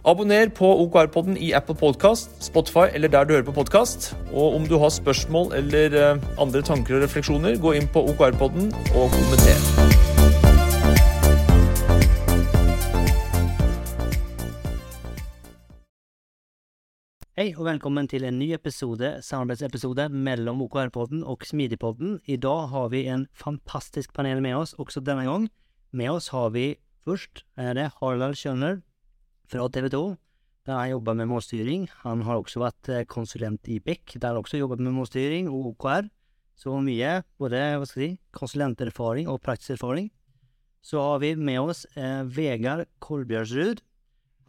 Abonner på OKR-podden i Apple Podcast, Spotify eller der du hører på podkast. Og om du har spørsmål eller eh, andre tanker og refleksjoner, gå inn på OKR-podden og kommenter. Hei og velkommen til en ny episode, samarbeidsepisode mellom OKR-podden og Smidig-podden. I dag har vi en fantastisk panel med oss også denne gang. Med oss har vi først er det Harald Kjønner, fra TV 2, der han jobba med målstyring. Han har også vært eh, konsulent i BEC, der han også jobbet med målstyring og OKR. Så mye, både hva skal si, konsulenterfaring og praktisk erfaring. Så har vi med oss eh, Vegard Kolbjørnsrud.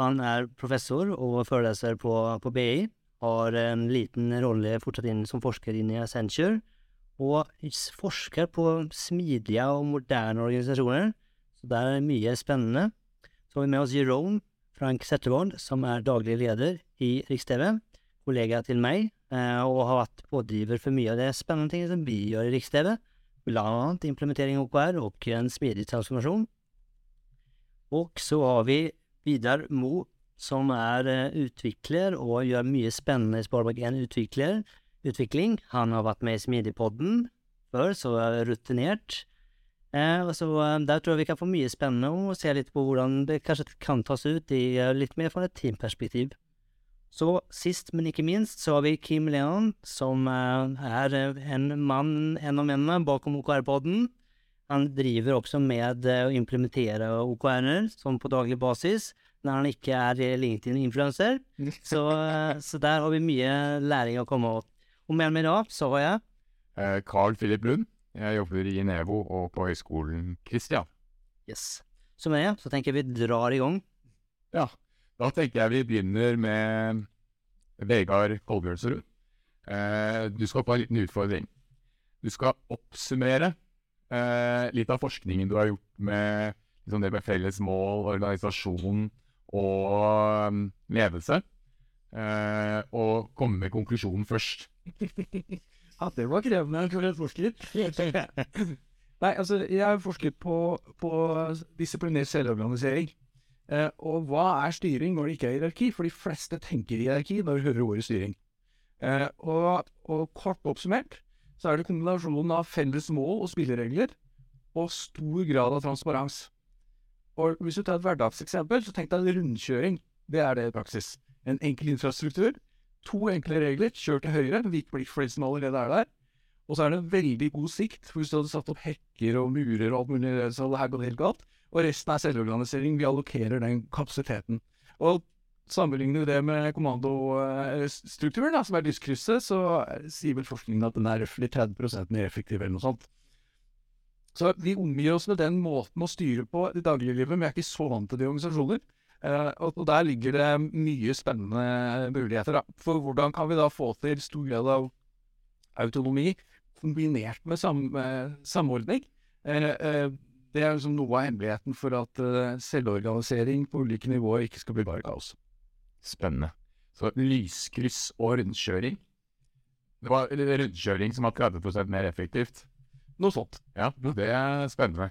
Han er professor og foreleser på, på BI. Har en liten rolle fortsatt inn som forsker inn i Accenture. Og forsker på smidige og moderne organisasjoner. Så det er mye spennende. Så har vi med oss Jerome Frank Settervold, som er daglig leder i Riks-TV, kollega til meg, eh, og har vært pådriver for mye av det spennende tingene som vi gjør i Riks-TV, blant implementering av OKR og en smidig transformasjon. Og så har vi Vidar Mo, som er eh, utvikler og gjør mye spennende i Sparebank1 utvikling. Han har vært med i Smidigpodden før, så er rutinert. Eh, så eh, Der tror jeg vi kan få mye spennende og se litt på hvordan det kanskje kan tas ut i eh, litt mer fra et teamperspektiv. Så sist, men ikke minst, så har vi Kim Leon, som eh, er en mann, en av mennene bakom OKR-podden. Han driver også med å implementere OKR-er, sånn på daglig basis, når han ikke er LinkedIn-influenser. Så, så, der har vi mye læring å komme opp. Og med meg da, så har jeg Carl Philip Lund. Jeg jobber i Nevo og på Høgskolen Kristian. Yes. Så med det så tenker jeg vi drar i gang. Ja. Da tenker jeg vi begynner med Vegard Kolbjørnsrud. Eh, du skal få en liten utfordring. Du skal oppsummere eh, litt av forskningen du har gjort med liksom det med felles mål, organisasjon og um, ledelse. Eh, og komme med konklusjonen først. Ja, det var krevende for en forsker. Nei, altså, jeg har forsket på, på disiplinert selvorganisering. Eh, og hva er styring når det ikke er hierarki? For de fleste tenker hierarki når de hører ordet styring. Eh, og, og, kort oppsummert så er det kombinasjonen av felles mål og spilleregler og stor grad av transparens. Og Hvis du tar et hverdagseksempel, så tenk deg rundkjøring. Det er det i praksis. En enkel infrastruktur To enkle regler. Kjør til høyre, vik blikk for de som allerede er der. Og så er det en veldig god sikt, for hvis du hadde satt opp hekker og murer og alt mulig, så hadde det her gått helt galt. Og resten er selvorganisering. Vi allokerer den kapasiteten. Og sammenligner du det med kommandostrukturen, som er lyskrysset, så sier vel forskningen at den er røftlig 30 mer effektiv, eller noe sånt. Så vi omgir oss med den måten å styre på i dagliglivet, men vi er ikke så vant til det i organisasjoner. Uh, og, der ligger det mye spennende muligheter. Da. For hvordan kan vi da få til stor grad av autonomi kombinert med sam, uh, samordning? Uh, det er liksom noe av hemmeligheten for at selvorganisering på ulike nivåer ikke skal bli bare kaos. Spennende. Så lyskryss og rundkjøring. Det var rundkjøring som var 30 mer effektivt. Noe sånt. Ja, det er spennende.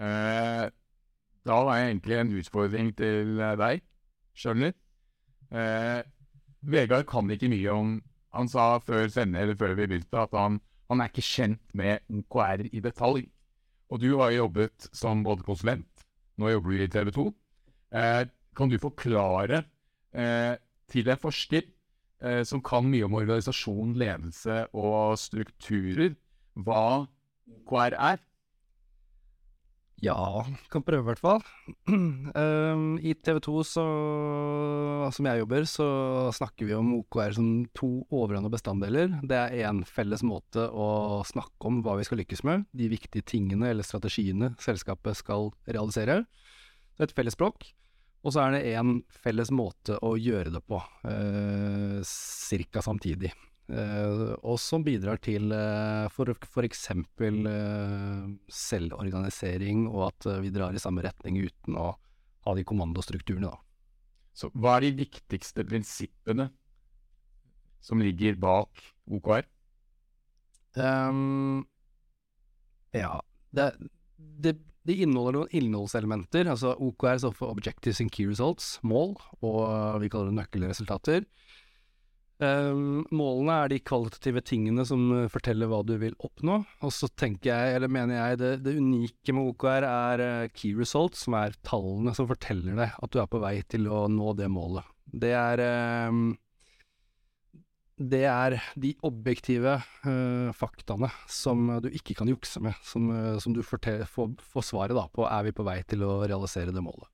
Uh, da har jeg egentlig en utfordring til eh, deg, skjønner eh, Vegard kan ikke mye om Han sa før sende, eller før vi begynte, at han, han, er ikke kjent med OKR i detalj. Og du har jobbet som både konsulent, nå jobber du i TV 2. Eh, kan du forklare eh, til en forsker eh, som kan mye om organisasjon, ledelse og strukturer, hva OKR er? Ja, kan prøve i hvert fall. Um, I TV 2, så, som jeg jobber, så snakker vi om OKR som to overordnede bestanddeler. Det er én felles måte å snakke om hva vi skal lykkes med, de viktige tingene eller strategiene selskapet skal realisere. Det er et felles språk. Og så er det én felles måte å gjøre det på, uh, cirka samtidig. Eh, og som bidrar til uh, for f.eks. Eh, selvorganisering, og at vi drar i samme retning uten å ha de kommandostrukturene, da. Så hva er de viktigste prinsippene som ligger bak OKR? Um, ja, det, det, det inneholder noen innholdselementer. Altså OKR står for Objectives and Key Results, mål, og vi kaller det nøkkelresultater. Ehm, målene er de kvalitative tingene som eh, forteller hva du vil oppnå. Og så tenker jeg, eller mener jeg, det, det unike med OKR er eh, key results, som er tallene som forteller deg at du er på vei til å nå det målet. Det er um, det er de objektive uh, faktaene som du ikke kan jukse med, som, som du fortel- får, får svaret da, på er vi på vei til å realisere det målet.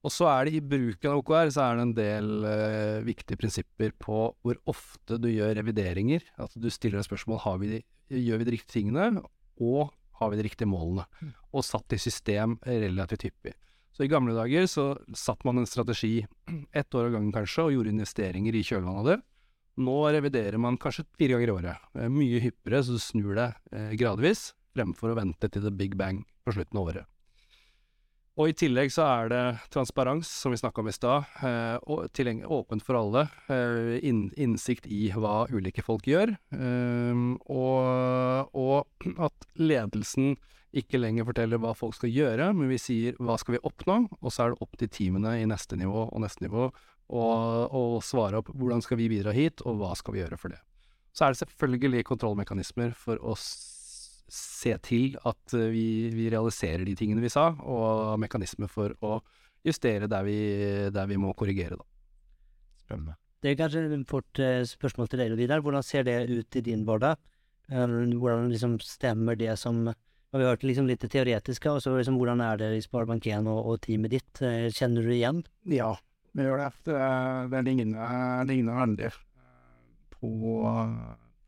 Og så er det i bruken av OKR så er det en del eh, viktige prinsipper på hvor ofte du gjør revideringer. At du stiller deg spørsmål har vi de, gjør vi de riktige tingene, og har vi de riktige målene. Og satt i system relativt hyppig. Så i gamle dager så satt man en strategi ett år av gangen kanskje, og gjorde investeringer i kjølvannet av det. Nå reviderer man kanskje fire ganger i året. Mye hyppigere, så du snur det eh, gradvis, fremfor å vente til the big bang på slutten av året. Og i tillegg så er det transparens, som vi snakka om i stad, eh, åpent for alle. Eh, inn, innsikt i hva ulike folk gjør. Eh, og, og at ledelsen ikke lenger forteller hva folk skal gjøre, men vi sier hva skal vi oppnå, og så er det opp til teamene i neste nivå og neste nivå å svare opp hvordan skal vi bidra hit, og hva skal vi gjøre for det. Så er det selvfølgelig kontrollmekanismer for å s- se til at eh, vi, vi realiserer de tingene vi sa, og mekanismer for å justere der vi, der vi må korrigere, da. Spennende. Det er kanskje et fort eh, spørsmål til deg, Vidar. Hvordan ser det ut i din hverdag? Eh, Hvordan liksom stemmer det som og Vi har hørt liksom litt det teoretiske, og så liksom, hvordan er det i Sparebank1 og, og teamet ditt? Kjenner du det igjen? Ja, vi gjør det. Det, det ligner, ligner veldig på,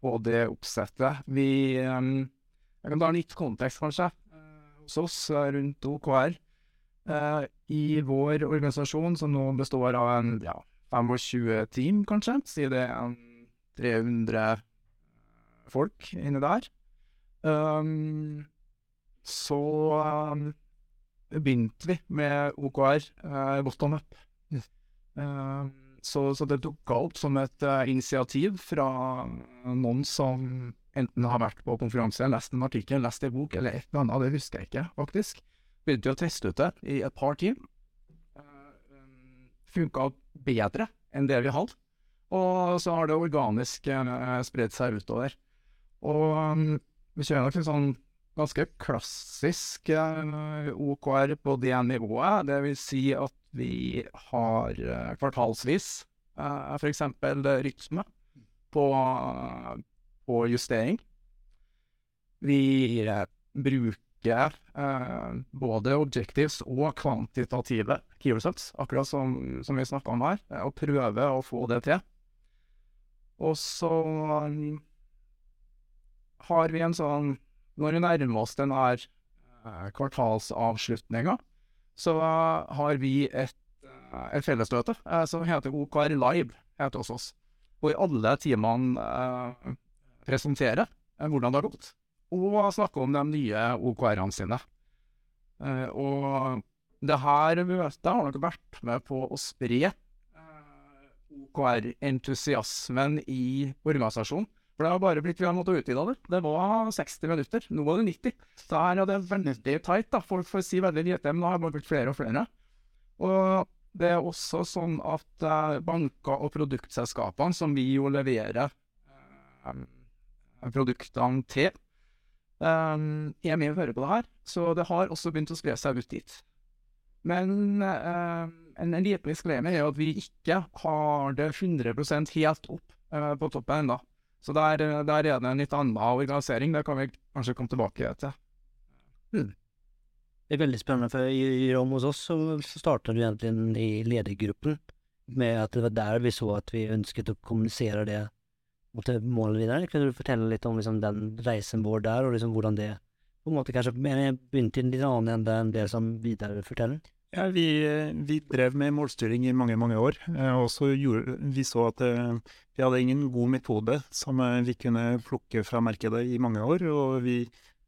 på det oppsettet. Vi eh, Jeg kan ta litt kontekst, kanskje, eh, hos oss eh, rundt OKR. Eh, I vår organisasjon, som nå består av en ja, 25 team, kanskje, sier det er en 300 folk inne der. Så begynte vi med OKR bottom up. Så, så det dukka opp som et initiativ fra noen som enten har vært på konferanse, lest en artikkel, lest en bok eller et eller annet, det husker jeg ikke, faktisk. Begynte å teste ut det i et par team. Uh, Funka bedre enn det vi hadde. Og så har det organisk spredt spredd seg utover. Og vi kjører nok en sånn ganske klassisk eh, OKR på det nivået. Det vil si at vi har eh, kvartalsvis f.eks. rytme på, på justering. Vi eh, bruker eh, både objectives og kvantitative key results, akkurat som, som vi snakka om her, eh, og prøver å få det til. Og så um, har vi en sånn Når vi nærmer oss den her eh, kvartalsavslutninga, så eh, har vi et, eh, et fellesstøte eh, som heter OKR Live heter hos oss. Hvor alle teamene presenterer eh, hvordan det har gått, og snakke om de nye OKR-ene sine. Eh, og det her møtet har nok vært med på å spre eh, OKR-entusiasmen i organisasjonen. For det har bare blitt vi har måttet utvide det. Det var 60 minutter, nå var det 90. Så her er det veldig tight, da. Folk får si veldig lite, men det har bare blitt flere og flere. Og det er også sånn at banker og produktselskapene, som vi jo leverer produktene til, eh, er med og hører på det her. Så det har også begynt å spre seg ut dit. Men uh, en, en liten disclaimer er at vi ikke har det 100 helt opp uh, på toppen ennå. Så der, der er det en litt annen organisering. Det kan vi kanskje komme tilbake til. Det er veldig spennende, for i, Rom hos oss så, så startet du egentlig i ledergruppen med at det var der vi så at vi ønsket å kommunisere det mot målet videre. Kunne du fortelle litt om liksom, den reisen vår der, og liksom hvordan det på en måte kanskje begynte i en litt annen ende enn det som Vidar forteller? Ja, vi, vi drev med målstyring i mange, mange år. eh, Og så gjorde vi så at eh, vi hadde ingen god metode som eh, vi kunne plukke fra markedet i mange år. Og vi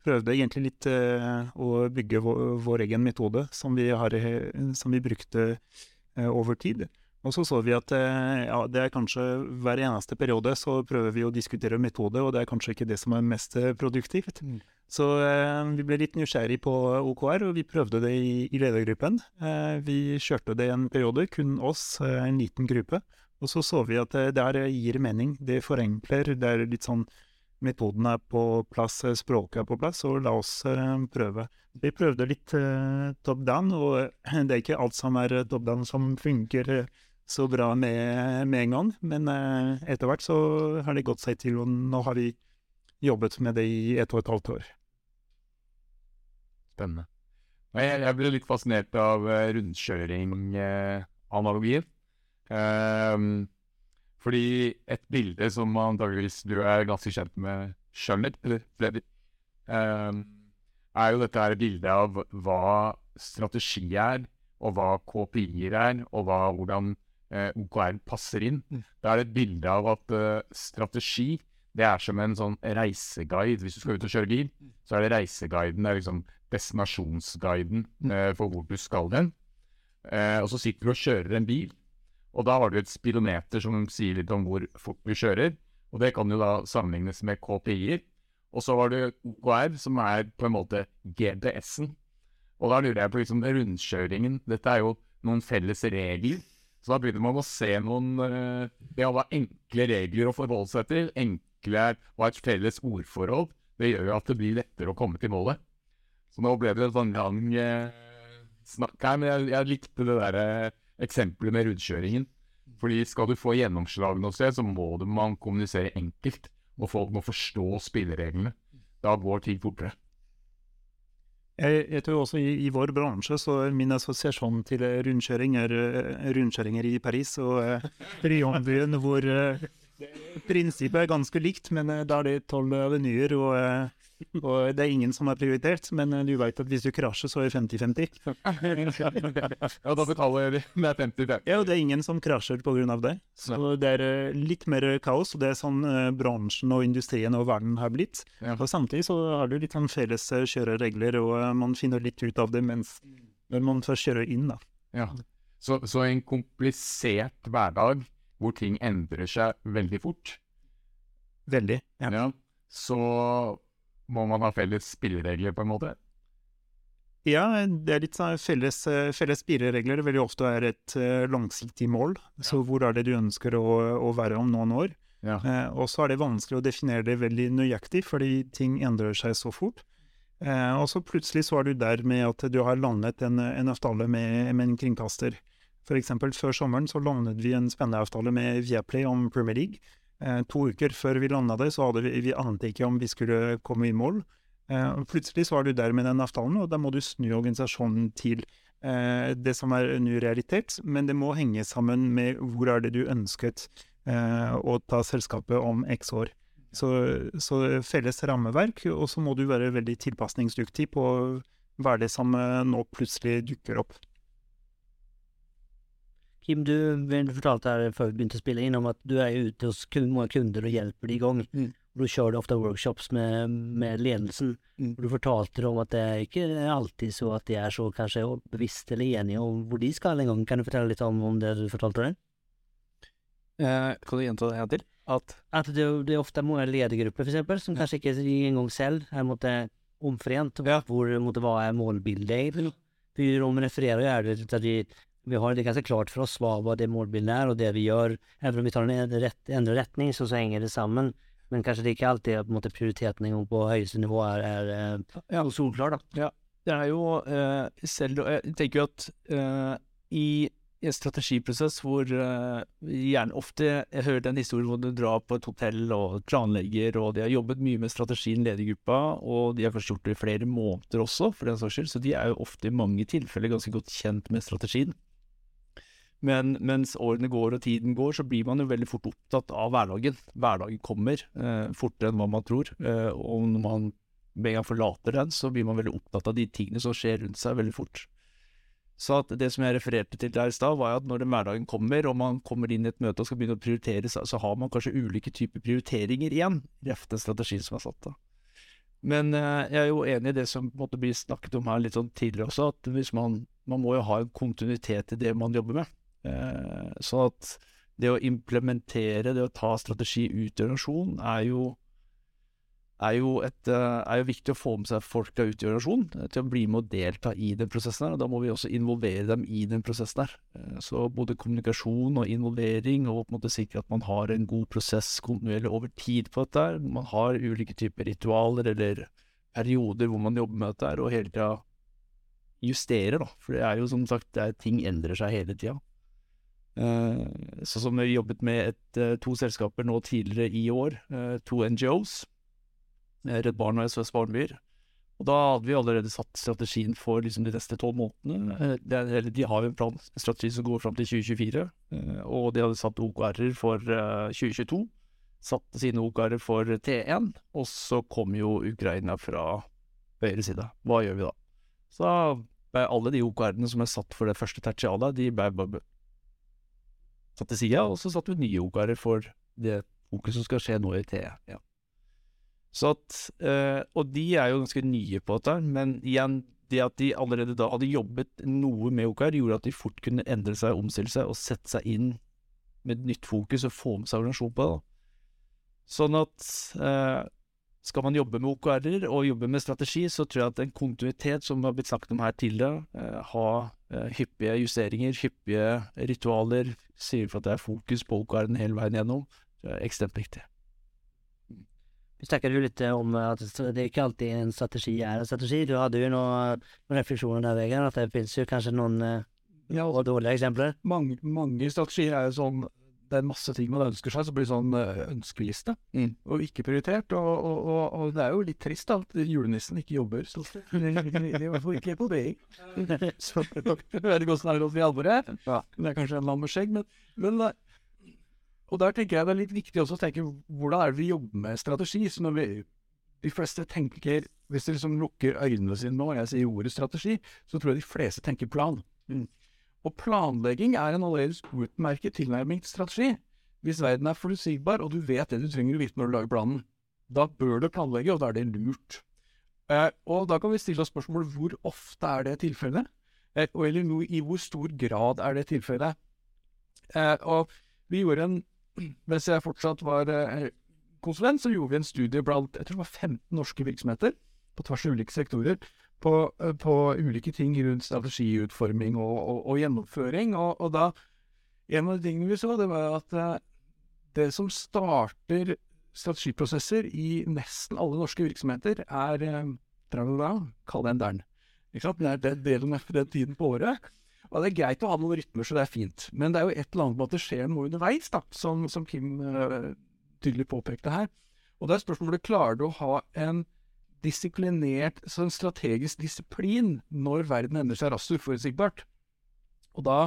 prøvde egentlig litt å bygge vår, vår egen metode som vi, har, som vi brukte over tid. Og så så vi at eh, ja, det er kanskje hver eneste periode så prøver vi å diskutere metode, og det er kanskje ikke det som er mest eh, produktivt. Mm. Så eh, vi ble litt nysgjerrig på OKR, og vi prøvde det i, i ledergruppen. Eh, vi kjørte det en periode, kun oss, eh, en liten gruppe. Og så så vi at det der gir mening, det forenkler, det er litt sånn Metoden er på plass, språket er på plass, og la oss prøve. Vi prøvde litt top down, og det er ikke alt som er top down som funker så bra med, med en gang. Men eh, etter hvert så har det gått seg til, og nå har vi jobbet med det i ett og et halvt år. Spennende. Jeg, jeg ble litt fascinert av uh, rundkjøring-analogien. Ehm, fordi et bilde som antageligvis du er ganske kjent med sjøl, eller Freddy, ehm, er jo dette her bildet av hva strategi er, og hva KPI-er er, og hva, hvordan eh, OKR passer inn. Mm. Da er det et bilde av at eh, strategi det er som en sånn reiseguide. Hvis du skal ut og kjøre bil, så er det reiseguiden. Det er liksom destinasjonsguiden eh, for hvor du skal hen. Eh, og så sitter du og kjører en bil, og da har du et speedometer som sier litt om hvor fort du kjører. Og det kan jo da sammenlignes med KPI-er. Og så har du OKR, som er på en måte GPS-en. Og da lurer jeg på liksom rundkjøringen. Dette er jo noen felles regler. Så da begynner man å se noen eh, Det å ha enkle regler å forholde seg til, enkle og et felles ordforhold, det gjør jo at det blir lettere å komme til målet. Så nå ble det en sånn lang eh, snakk her, men jeg, jeg likte det der eh, eksempelet med rundkjøringen. Fordi skal du få gjennomslag noe sted, så må man kommunisere enkelt. Og folk må forstå spillereglene. Da går ting fortere. Jeg, jeg tror også i, i vår bransje så er min assosiasjon til eh, rundkjøring eh, rundkjøringer i Paris og uh, Trionbyen, hvor eh, prinsippet er ganske likt, men eh, da er det tolv avenyer, og, eh, og det er ingen som er prioritert. Men eh, du vet at hvis du krasjer, så er det 50-50. Ja, da betaler vi med 50-50. Ja, og det er ingen som krasjer pga. det. Så det er litt mer kaos, og det er sånn bransjen og industrien og verden har blitt. Og samtidig så har du litt sånn felles kjøreregler, og man finner litt ut av det mens når man først kjører inn, da. Ja. Så, så en komplisert hverdag hvor ting endrer seg veldig fort, Veldig. Ja. ja, så må man ha felles spilleregler, på en måte. Ja, det er litt sånn felles, felles spilleregler veldig ofte er et eh, langsiktig mål. Så hvor er det du ønsker å, å være om noen år? Ja. Eh, og så er det vanskelig å definere det veldig nøyaktig, fordi ting endrer seg så fort. Eh, og så plutselig så er du der med at du har landet en, en avtale med, med en kringkaster. For eksempel før sommeren så landet vi en spennende avtale med Viaplay om Premier League. Eh, to uker før vi landa det, så hadde vi, vi ante ikke om vi skulle komme i mål. Eh, plutselig så er du der med den avtalen, og da må du snu organisasjonen til eh, det som er ny realitet, men det må henge sammen med hvor er det du ønsket eh, å ta selskapet om x år. Så, så felles rammeverk, og så må du være veldig tilpasningsdyktig på hva er det som eh, nå plutselig dukker opp. Kim, du, du fortalte her før vi begynte å spille inn om at du er ute hos mange kunder og hjelper de i gang. Mm. Du kjører ofte workshops med, med ledelsen. Mm. Du fortalte om at det er ikke alltid så at de er så kanskje bevisst eller enige om hvor de skal en gang. Kan du fortelle litt om, om det du fortalte der? Eh, kan du gjenta det en gang til? At At det, det er ofte mange ledergrupper for eksempel, som kanskje ikke engang selv er måtte, omforent. Hvor måtte, hva er målbildet? For de refererer jo her til at de, vi har det ganske klart for oss hva, hva det målbildet er, og det vi gjør. Even om vi tar en rett, endret retning, så, så henger det sammen. Men kanskje det ikke alltid er på en måte prioriteten en på høyeste nivå er, er, Ja. solklar, da. Det er jo uh, selv Jeg tenker jo at uh, i en strategiprosess hvor uh, gjerne ofte Jeg hører den historien hvor du drar på et hotell og planlegger, og de har jobbet mye med strategien i ledergruppa, og de har kanskje gjort det i flere måneder også, for den saks skyld, så de er jo ofte i mange tilfeller ganske godt kjent med strategien. Men mens årene går og tiden går, så blir man jo veldig fort opptatt av hverdagen. Hverdagen kommer eh, fortere enn hva man tror, eh, og når man med en gang forlater den, så blir man veldig opptatt av de tingene som skjer rundt seg veldig fort. Så det som jeg refererte til der i stad, var at når den hverdagen kommer, og man kommer inn i et møte og skal begynne å prioritere, så, har man kanskje ulike typer prioriteringer igjen, ref den strategien som er satt. da. Men eh, jeg er jo enig i det som måte blir snakket om her litt sånn tidligere også, at man, man må jo ha en kontinuitet i det man jobber med. Eh, så at det å implementere, det å ta strategi ut i organisasjonen, er jo er jo, et, eh, er jo viktig å få med seg folka ut i organisasjonen eh, til å bli med og delta i den prosessen. her, og Da må vi også involvere dem i den prosessen. her. Så både kommunikasjon og involvering, og på en måte sikre at man har en god prosess kontinuerlig over tid på dette. her. Man har ulike typer ritualer eller perioder hvor man jobber med dette, her, og hele tida justerer, da. For det er jo som sagt, er, ting endrer seg hele tida. Sånn som vi jobbet med et, to selskaper nå tidligere i år, to NGOs. Redd Barna og SOS Barnebyer. Og da hadde vi allerede satt strategien for liksom, de neste tolv månedene. Det, de har jo en plan, strategi som går fram til 2024, og de hadde satt OKR-er for 2022. Satte sine OKR-er for T1, og så kom jo Ukraina fra høyre side. Hva gjør vi da? Så alle de OKR-ene som er satt for det første tertialet, de ble bare satt til sida, og så satte vi nye OKR-er for det fokuset som skal skje nå i T1. Ja. At, eh, og de er jo ganske nye på dette, men igjen, det at de allerede da hadde jobbet noe med OKR, gjorde at de fort kunne endre seg, omstille seg og sette seg inn med et nytt fokus og få med seg organisasjonen på det. Sånn at eh, skal man jobbe med OKR-er og jobbe med strategi, så tror jeg at en kontinuitet, som har blitt snakket om her tidligere, eh, ha eh, hyppige justeringer, hyppige ritualer, sier for at det er fokus på OKR-en hele veien gjennom, er ekstremt viktig. Vi snakket jo litt om at det ikke alltid en strategi er en strategi. Du hadde jo noen, noen refleksjoner der, Vegard, at det finnes jo kanskje noen ja, dårlige eksempler? Mange, mange, strategier er jo sånn det er masse ting man ønsker seg, som blir sånn uh, ønskeliste, mm. og ikke prioritert. Og, og, og, og, det er jo litt trist da, at julenissen ikke jobber. Så I hvert fall ikke på BI. så jeg vet ikke åssen det er hos de alvore. Ja. Det er kanskje en lam med skjegg, men, men og der tenker jeg det er litt viktig også å tenke hvordan er det vi jobber med strategi. Så når vi, de fleste tenker Hvis de liksom lukker øynene sine nå og jeg sier ordet strategi, så tror jeg de fleste tenker plan. Mm. Og planlegging er en allerede utmerket tilnærming til strategi. Hvis verden er forutsigbar, og du vet det du trenger å vite når du lager planen, da bør du planlegge, og da er det lurt. Eh, og da kan vi stille oss spørsmålet hvor ofte er det tilfellet? Eh, eller i hvor stor grad er det tilfellet? Eh, og vi gjorde en mens jeg fortsatt var eh, konsulent, så gjorde vi en studie blant jeg tror det var 15 norske virksomheter på tvers av ulike sektorer på, eh, på ulike ting rundt strategiutforming og, og, og gjennomføring. Og, og, da En av de tingene vi så, det var at eh, det som starter strategiprosesser i nesten alle norske virksomheter, er eh, Kall det en. Ikke sant? Det er den delen av den tiden på året. Og det er greit å ha noen rytmer, så det er fint. Men det er jo et eller annet med at det skjer noe underveis, da, som, som Kim uh, tydelig påpekte her. Og det er spørsmålet klarer du å ha en disiplinert, så en strategisk disiplin når verden endrer seg raskt uforutsigbart. Og da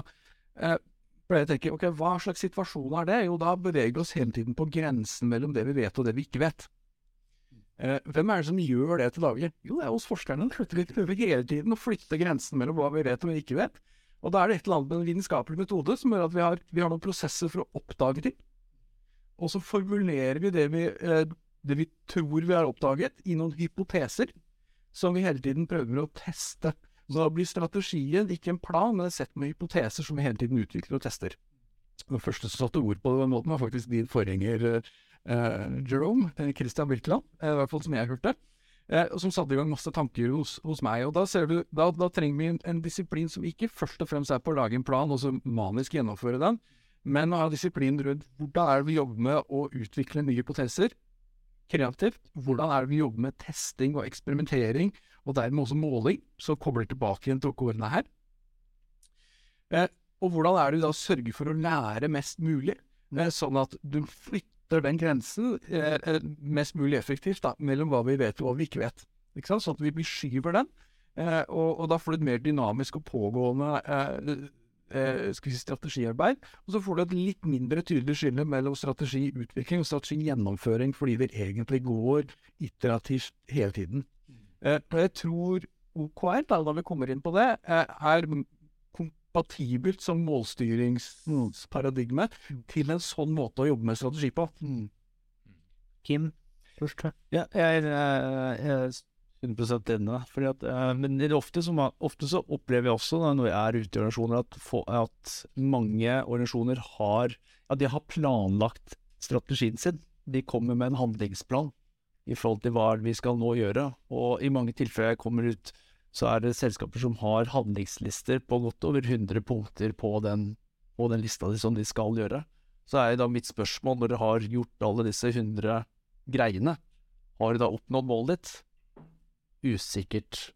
eh, pleier jeg å tenke ok, hva slags situasjon er det? Jo, da beveger vi oss hele tiden på grensen mellom det vi vet og det vi ikke vet. Eh, hvem er det som gjør det til daglig? Jo, det er hos forskerne. Vi prøver hele tiden å flytte grensen mellom hva vi vet og hva vi ikke vet. Og da er det et eller annet med en vitenskapelig metode som gjør at vi har, vi har, noen prosesser for å oppdage ting. Og så formulerer vi det vi, eh, det vi tror vi har oppdaget, i noen hypoteser som vi hele tiden prøver å teste. Så da blir strategien ikke en plan, men et sett med hypoteser som vi hele tiden utvikler og tester. Den første som satte ord på det den måten, var faktisk din forgjenger eh, Jerome, eh, Christian Birkeland, eh, i hvert fall som jeg hørte eh, som satte i gang masse tanker hos, hos meg. Og da, du, da, da trenger vi en, en, disiplin som ikke først og fremst er på å lage en plan og så manisk gjennomføre den, men å ha disiplin rundt hvordan er det vi jobber med å utvikle nye hypoteser kreativt. Hvordan er det vi jobber med testing og eksperimentering, og dermed også måling, så kobler tilbake igjen til årene her. Eh, og hvordan er det vi da sørger for å lære mest mulig, eh, sånn at du flytter den grensen eh, eh, mest mulig effektivt da, mellom hva vi vet og hva vi ikke vet. Ikke? Sånn at vi beskyver den, eh, og, og, da får du et mer dynamisk og pågående eh, vi si, strategiarbeid. Og så får du et litt mindre tydelig skille mellom strategiutvikling og strategigjennomføring, fordi det egentlig går iterativt hele tiden. Eh, jeg tror OKR, da, når vi kommer inn på det, er kompatibelt som målstyringsparadigme til en sånn måte å jobbe med strategi på. Kim, først. Ja, jeg, jeg, jeg er 100 enig. Fordi at, eh, men ofte, som, ofte så opplever jeg også da, når jeg er ute i organisasjoner, at, at mange organisasjoner har, ja, har planlagt strategien sin. De kommer med en handlingsplan i forhold til hva vi skal nå gjøre. Og i mange tilfeller jeg kommer ut, så er det selskaper som har handlingslister på godt over 100 punkter på den, på den lista de, som de skal gjøre. Så er da mitt spørsmål, når dere har gjort alle disse 100 greiene, har du da oppnådd målet ditt? Usikkert.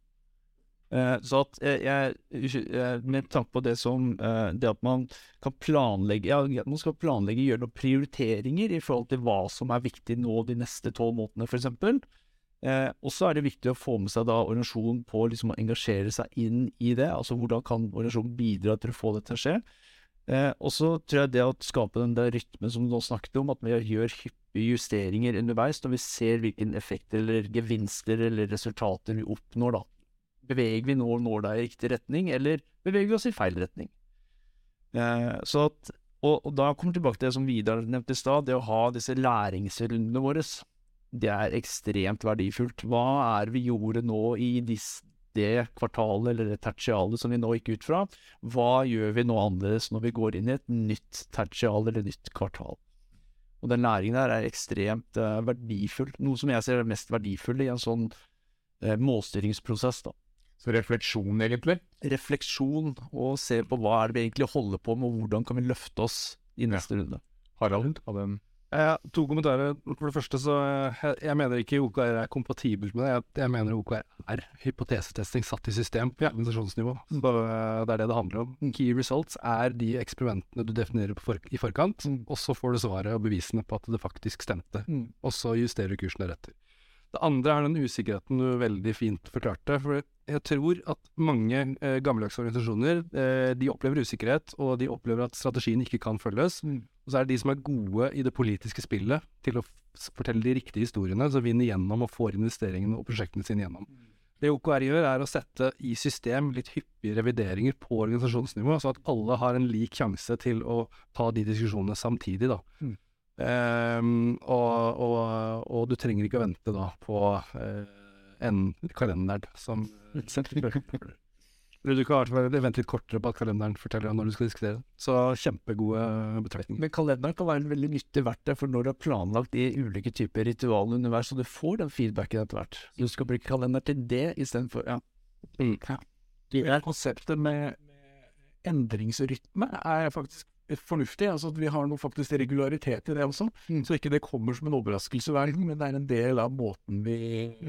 Eh, så at eh, jeg, Med tanke på det som eh, Det at man kan planlegge Ja, man skal planlegge, gjøre noen prioriteringer i forhold til hva som er viktig nå de neste tolv månedene, f.eks. Eh, og så er det viktig å få med seg da organisasjonen på liksom å engasjere seg inn i det. Altså hvordan kan organisasjonen bidra til å få det til å skje. Eh, og så tror jeg det å skape den der rytmen som du nå snakket om, at vi gjør hyppige justeringer underveis når vi ser hvilken effekt eller gevinster eller resultater vi oppnår, da. Beveger vi nå når det i riktig retning, eller beveger vi oss i feil retning? Eh, så at, og, og da kommer vi tilbake til det som Vidar nevnte i stad, det å ha disse læringsrundene våre. Det er ekstremt verdifullt. Hva er vi gjorde nå i disse det kvartalet eller det tertialet som vi nå gikk ut fra? Hva gjør vi nå annerledes når vi går inn i et nytt tertial eller nytt kvartal? Og den læringen der er ekstremt uh, verdifull. Noe som jeg ser er mest verdifull i en sånn uh, målstyringsprosess. da. Så refleksjon, egentlig? Refleksjon, og se på hva er det vi egentlig holder på med, og hvordan kan vi løfte oss i neste runde. Harald hadde en Eh, to kommentarer. For det første så jeg, jeg mener ikke OKR er kompatibelt med det. Jeg, jeg mener OKR er hypotesetesting satt i system på organisasjonsnivå. Så det er det det handler om. Key results er de eksperimentene du definerer for, i forkant, og så får du svaret og bevisene på at det faktisk stemte. Og så justerer du kursen deretter. Det andre er den usikkerheten du veldig fint forklarte. For jeg tror at mange eh, gammeldagse organisasjoner eh, de opplever usikkerhet, og de opplever at strategien ikke kan følges. Og så er det de som er gode i det politiske spillet til å fortelle de riktige historiene, som vinner gjennom og får investeringene og prosjektene sine gjennom. Det OKR gjør, er å sette i system litt hyppige revideringer på organisasjonsnivå, så at alle har en lik sjanse til å ta de diskusjonene samtidig. da. Ehm, og, og, og du trenger ikke å vente da på uh, en kalender som Eller du kan vent litt kortere på at kalenderen forteller deg når du skal diskutere. Så kjempegode betraktninger. Men kalenderen kan være en veldig nyttig verktøy for når du har planlagt de ulike typer ritualer underveis, så du får den feedbacken etter hvert. Du skal bruke kalender til det istedenfor ja. ja. Vidar? Konseptet med, med endringsrytme er faktisk fornuftig. altså at Vi har noe faktisk regularitet i det også. Så ikke det kommer som en overraskelse hver gang, men det er en del av måten vi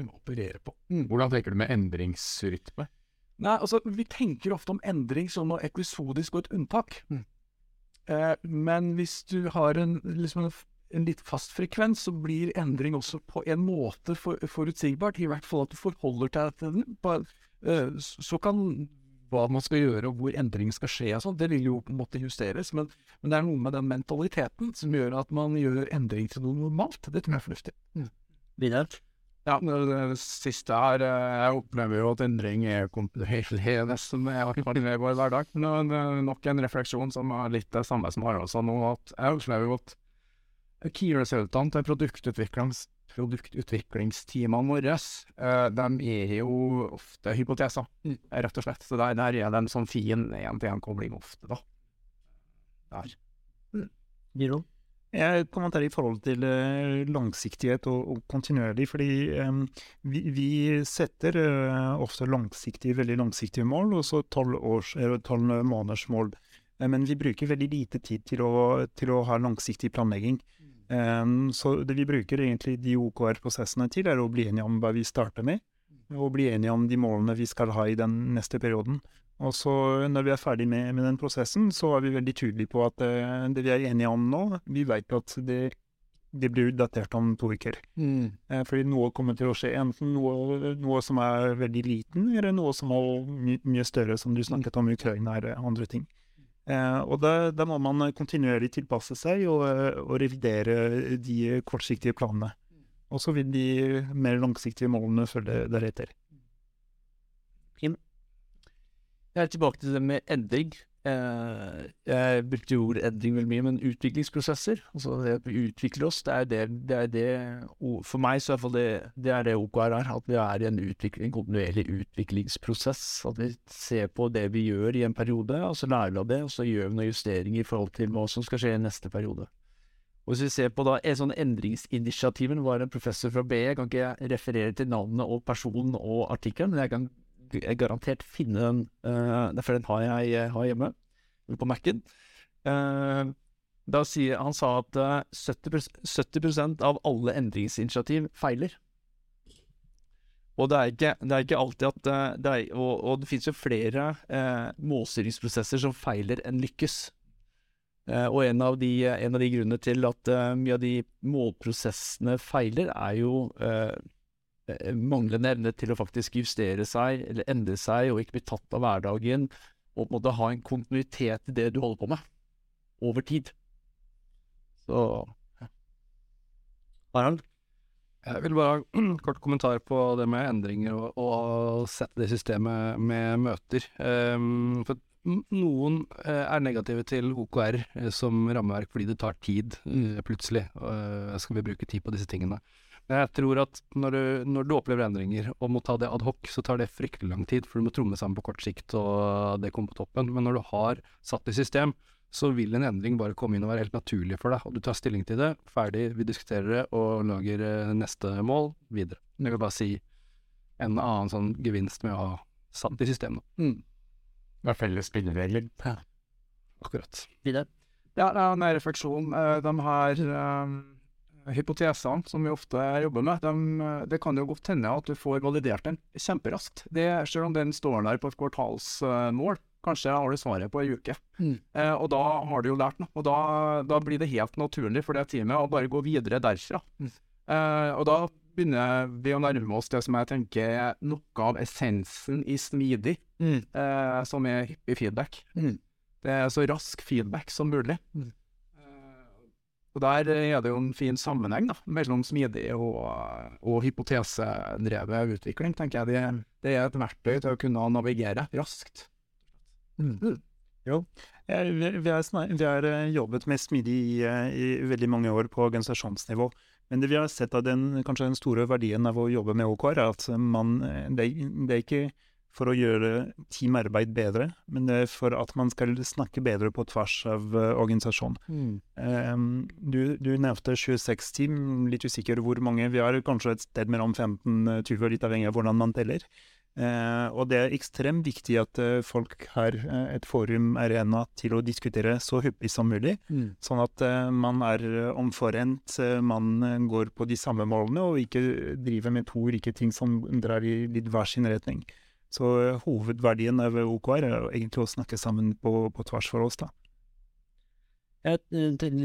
opererer på. Hvordan tenker du med endringsrytme? Nei, altså Vi tenker ofte om endring som noe episodisk og et unntak. Eh, men hvis du har en, liksom en, en litt fast frekvens, så blir endring også på en måte for, forutsigbart. I hvert fall at du forholder deg til den. På, eh, så kan hva man skal gjøre og hvor endring skal skje og sånn, det vil jo på en måte justeres. Men, men det er noe med den mentaliteten som gjør at man gjør endring til noe normalt. Det tror jeg er fornuftig. Vidar? Ja, det, det siste her eh, Jeg opplever jo at endring er kontinuerlig med i vår hverdag. Men det er nok en refleksjon som er litt det samme som Harald sa nå, at jeg opplever jo at key-resultatene til produktutviklings, produktutviklingsteamene våre, eh, de er jo ofte hypoteser, rett og slett. Så der, der er det en sånn fin én-til-én-kobling ofte, da. Der. Giro? Jeg kommenterer i forhold til eh, langsiktighet og, og kontinuerlig, fordi um, vi, vi setter uh, ofte langsiktige, veldig langsiktige mål, og så tolv måneders mål. Eh, men vi bruker veldig lite tid til å, til å ha langsiktig planlegging. Um, så det vi bruker egentlig de OKR-prosessene til, er å bli enige om hva vi starter med, og bli enige om de målene vi skal ha i den neste perioden. Og så når vi er ferdig med, med den prosessen, så er vi veldig tydelige på at uh, det vi er enige om nå, vi vet at det, det blir datert om to uker. Eh, fordi noe kommer til å skje, enten noe, noe som er veldig liten, eller noe som er my mye større, som du snakket om Ukraina eller andre ting. Uh, og da, må man kontinuerlig tilpasse seg og, og revidere de kortsiktige planene. Og så vil de mer langsiktige målene følge deretter. Jeg er tilbake til det med endring. eh, Jeg brukte ordet endring veldig mye, men utviklingsprosesser. Altså det at vi utvikler oss, det er det, det, er det For meg så er det, det er det OKR er. At vi er i en, utvikling, en kontinuerlig utviklingsprosess. At vi ser på det vi gjør i en periode, og så lærer vi av det, og så gjør vi noen justeringer i forhold til hva som skal skje i neste periode. Og Hvis vi ser på da, en sånn Endringsinitiativen var en professor fra BE. Jeg kan ikke referere til navnet og personen og artikkelen, men jeg kan garantert finne den, uh, for den har jeg har hjemme på Mac-en. Uh, sier, han sa at uh, 70, 70 av alle endringsinitiativ feiler. Og det er ikke, det er ikke alltid at det er, og, og, det finnes jo flere målstyringsprosesser som feiler enn lykkes. Uh, og en av, de, en av, de, grunnene til at uh, mye av de målprosessene feiler, er jo uh, manglende evne til å faktisk justere seg eller endre seg og ikke bli tatt av hverdagen, og på en måte ha en kontinuitet i det du holder på med, over tid. Så ja. Harald? Jeg vil bare ha kort kommentar på det med endringer og, og sette det systemet med møter. Um, for noen eh, er negative til OKR eh, som rammeverk fordi det tar tid, eh, plutselig. skal vi bruke tid på disse tingene? Jeg tror at når du, når du, opplever endringer og må ta det ad hoc, så tar det fryktelig lang tid, for du må tromme sammen på kort sikt, og det kommer på toppen. Men når du har satt i system, så vil en endring bare komme inn og være helt naturlig for deg. Og du tar stilling til det, ferdig, vi diskuterer det og lager neste mål videre. Jeg vil bare si en annen sånn gevinst med å ha satt i system. Mm. Det er felles spilleregler. Ja. Akkurat. Videre? Ja, det er en refleksjon. Eh, de her um, hypotesene som vi ofte jobber med, de, det kan jo godt hende at du får validert den kjemperaskt. Det, selv om den står der på et kvartalsmål. Kanskje har du svaret på ei uke. Mm. Eh, og da har du jo lært noe. Og da, da, blir det helt naturlig for det teamet å bare gå videre derfra. Mm. Eh, og da begynner vi å nærme oss det som jeg tenker er noe av essensen i smidig, mm. eh, som er hyppig feedback. Mm. Det er så rask feedback som mulig. Eh, og Der er det jo en fin sammenheng da, mellom smidig og, og hypotesedrevet utvikling, tenker jeg. Det, det, er et verktøy til å kunne navigere raskt. Mm. mm. Jo, vi, har, eh, jobbet med smidig i, eh, i veldig mange år på organisasjonsnivå. Men det vi har sett av den, kanskje den store verdien av å jobbe med OKR, er at man, det, det er ikke for å gjøre teamarbeid bedre, men det er for at man skal snakke bedre på tvers av uh, organisasjonen. Mm. Um, du, du, nevnte 26 team, litt usikker hvor mange. Vi har kanskje et sted mellom 15-20, litt avhengig av hvordan man teller. Uh, og det er ekstremt viktig at uh, folk har eh, et forum, arena, til å diskutere så hyppig som mulig. Mm. Sånn at eh, man er eh, omforent, eh, man går på de samme målene, og ikke driver med to ulike ting som drar i litt hver sin retning. Så hovedverdien av OKR er egentlig å snakke sammen på, på tvers for oss, da. Jeg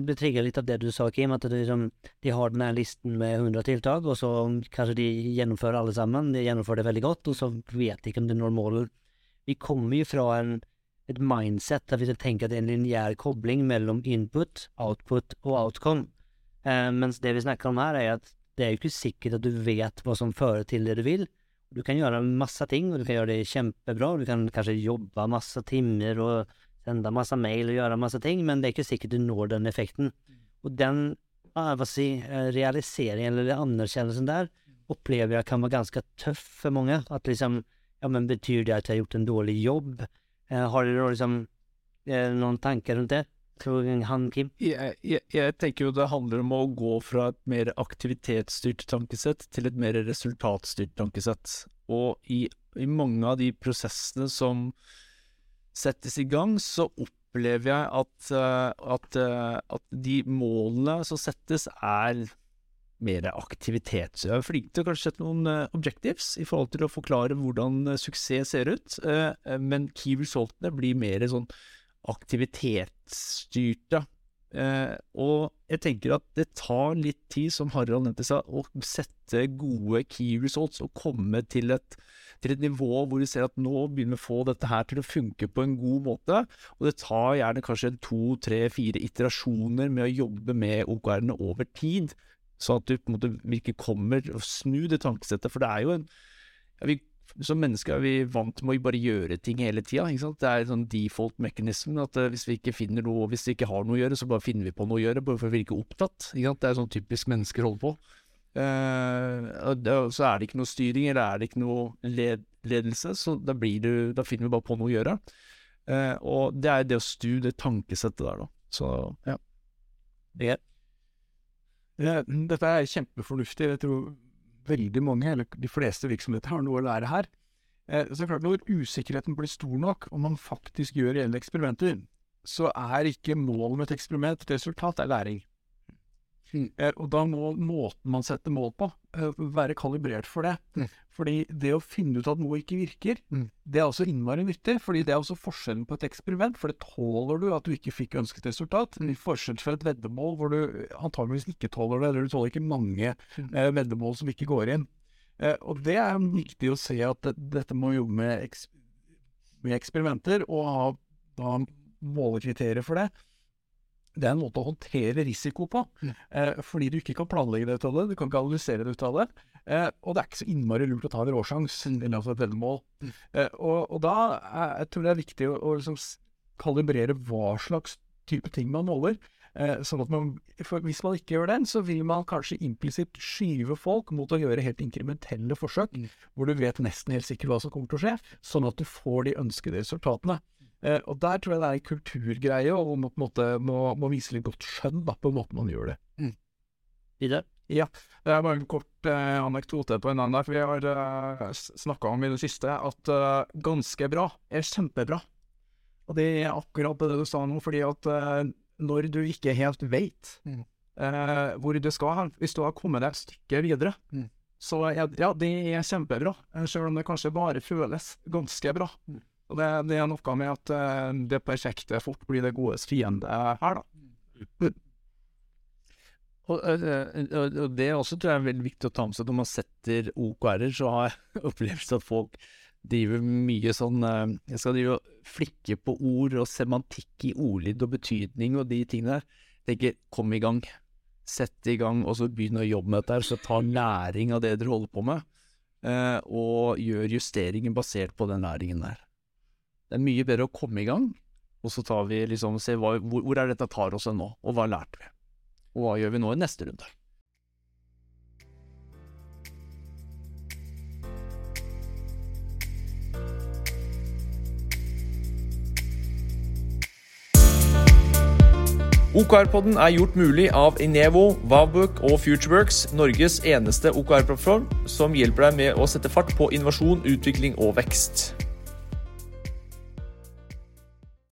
ble trigget litt av det du sa, Kim, at liksom, de har denne listen med 100 tiltak, og så kanskje de gjennomfører alle sammen. De gjennomfører det veldig godt, og så vet de ikke om de når målet. Vi kommer jo fra en, et mindset der vi tenker at det er en lineær kobling mellom input, output og outcome. Eh, mens det vi snakker om her, er at det er jo ikke sikkert at du vet hva som fører til det du vil. Du kan gjøre masse ting, og du kan gjøre det kjempebra. Du kan kanskje jobbe masse timer og sende masse mail og gjøre masse ting, men det er ikke sikkert du når den effekten. Og den si, eh, realiseringen eller anerkjennelsen der opplever jeg kan være ganske tøff for mange. At liksom Ja, men betyr det at jeg har gjort en dårlig jobb? Eh, har dere liksom eh, noen tanker rundt det? Han, Kim? Jeg, jeg, jeg, tenker jo det handler om å gå fra et mer aktivitetsstyrt tankesett til et mer resultatstyrt tankesett. Og i, i mange av de prosessene som settes i gang, så opplever jeg at, eh, at, eh, at de målene som settes, er mer aktivitet. Så jeg er flink til å kanskje sette noen uh, objectives i forhold til å forklare hvordan suksess ser ut, men key resultene blir mer sånn aktivitetsstyrte. og jeg tenker at det tar litt tid, som Harald nevnte seg, å sette gode key results og komme til et til et nivå hvor du ser at nå begynner vi å få dette her til å funke på en god måte. Og det tar gjerne kanskje to, tre, fire iterasjoner med å jobbe med OKR-ene over tid. Sånn at du på en måte virkelig kommer og snur det tankesettet. For det er jo en ja, vi som mennesker er vi vant med å bare gjøre ting hele tida. Det er en sånn default mechanism at uh, hvis vi ikke finner noe, hvis vi ikke har noe å gjøre, så bare finner vi på noe å gjøre, bare for å virke opptatt. Det er sånn typisk mennesker holder på. Uh, så er det ikke noe styring, eller er det ikke noe led ledelse, så da, du, da finner vi bare på noe å gjøre. Uh, og det er det å stu det tankesettet der, da. Så ja. Det er. Dette er kjempefornuftig. Jeg tror veldig mange, eller de fleste virksomheter, har noe å lære her. Eh, så klart Når usikkerheten blir stor nok, og man faktisk gjør reelle eksperimenter, så er ikke målet med et eksperiment resultat, det er læring. Mm. Og da må måten man setter mål på, eh, være kalibrert for det. Mm. Fordi det å finne ut at noe ikke virker, mm. det er også innmari nyttig. fordi det er også forskjellen på et eksperiment. For det tåler du at du ikke fikk ønsket resultat. I forskjell fra et veddemål hvor du antageligvis ikke tåler det, eller du tåler ikke mange mm. eh, veddemål som ikke går inn. Eh, og det er viktig å se at det, dette må jobbe med, eks med eksperimenter, og ha da målekriterier for det det er en måte å håndtere risiko på. Mm. Eh, fordi du ikke kan planlegge det ut av det, du kan ikke analysere det ut av det. Eh, og det er ikke så innmari lurt å ta en råsjanse, mm. eller altså et veddemål. Mm. Eh, og, og, da er, jeg tror det er viktig å, å liksom kalibrere hva slags type ting man måler. Eh, sånn at man, Hvis man ikke gjør den, så vil man kanskje implisitt skyve folk mot å gjøre helt inkrementelle forsøk, mm. hvor du vet nesten helt sikkert hva som kommer til å skje, sånn at du får de ønskede resultatene. Eh, og der tror jeg det er en kulturgreie, og man på en måte må, må vise litt godt skjønn da, på måten man gjør det. Mm. Videre? Ja. Det er bare en kort eh, anekdote på en annen der. For vi har eh, snakka om i det siste at eh, ganske bra er kjempebra. Og det er akkurat det du sa nå, fordi at uh, når du ikke helt veit mm. uh, hvor du skal hen, hvis du har kommet deg et stykke videre, mm. så ja, ja, det er kjempebra. Selv om det kanskje bare føles ganske bra. Mm. Og det, det, er noe med at uh, det perfekte fort blir det godes fiende her, da. Og, og, det også tror jeg er veldig viktig å ta med seg når man setter OKR-er, så har jeg opplevd at folk driver mye sånn Jeg skal drive og flikke på ord og semantikk i ordlyd og betydning og de tingene der. Tenker kom i gang. Sett i gang, og så begynn å jobbe med dette her. Så ta læring av det dere holder på med, og gjør justeringer basert på den læringen der. Det er mye bedre å komme i gang, og så tar vi liksom se hva, hvor, hvor er dette tar oss nå, og hva lærte vi? Og hva gjør vi nå i neste runde? OKR-podden er gjort mulig av Inevo, Vavbook og Futureworks, Norges eneste OKR-plattform som hjelper deg med å sette fart på innovasjon, utvikling og vekst.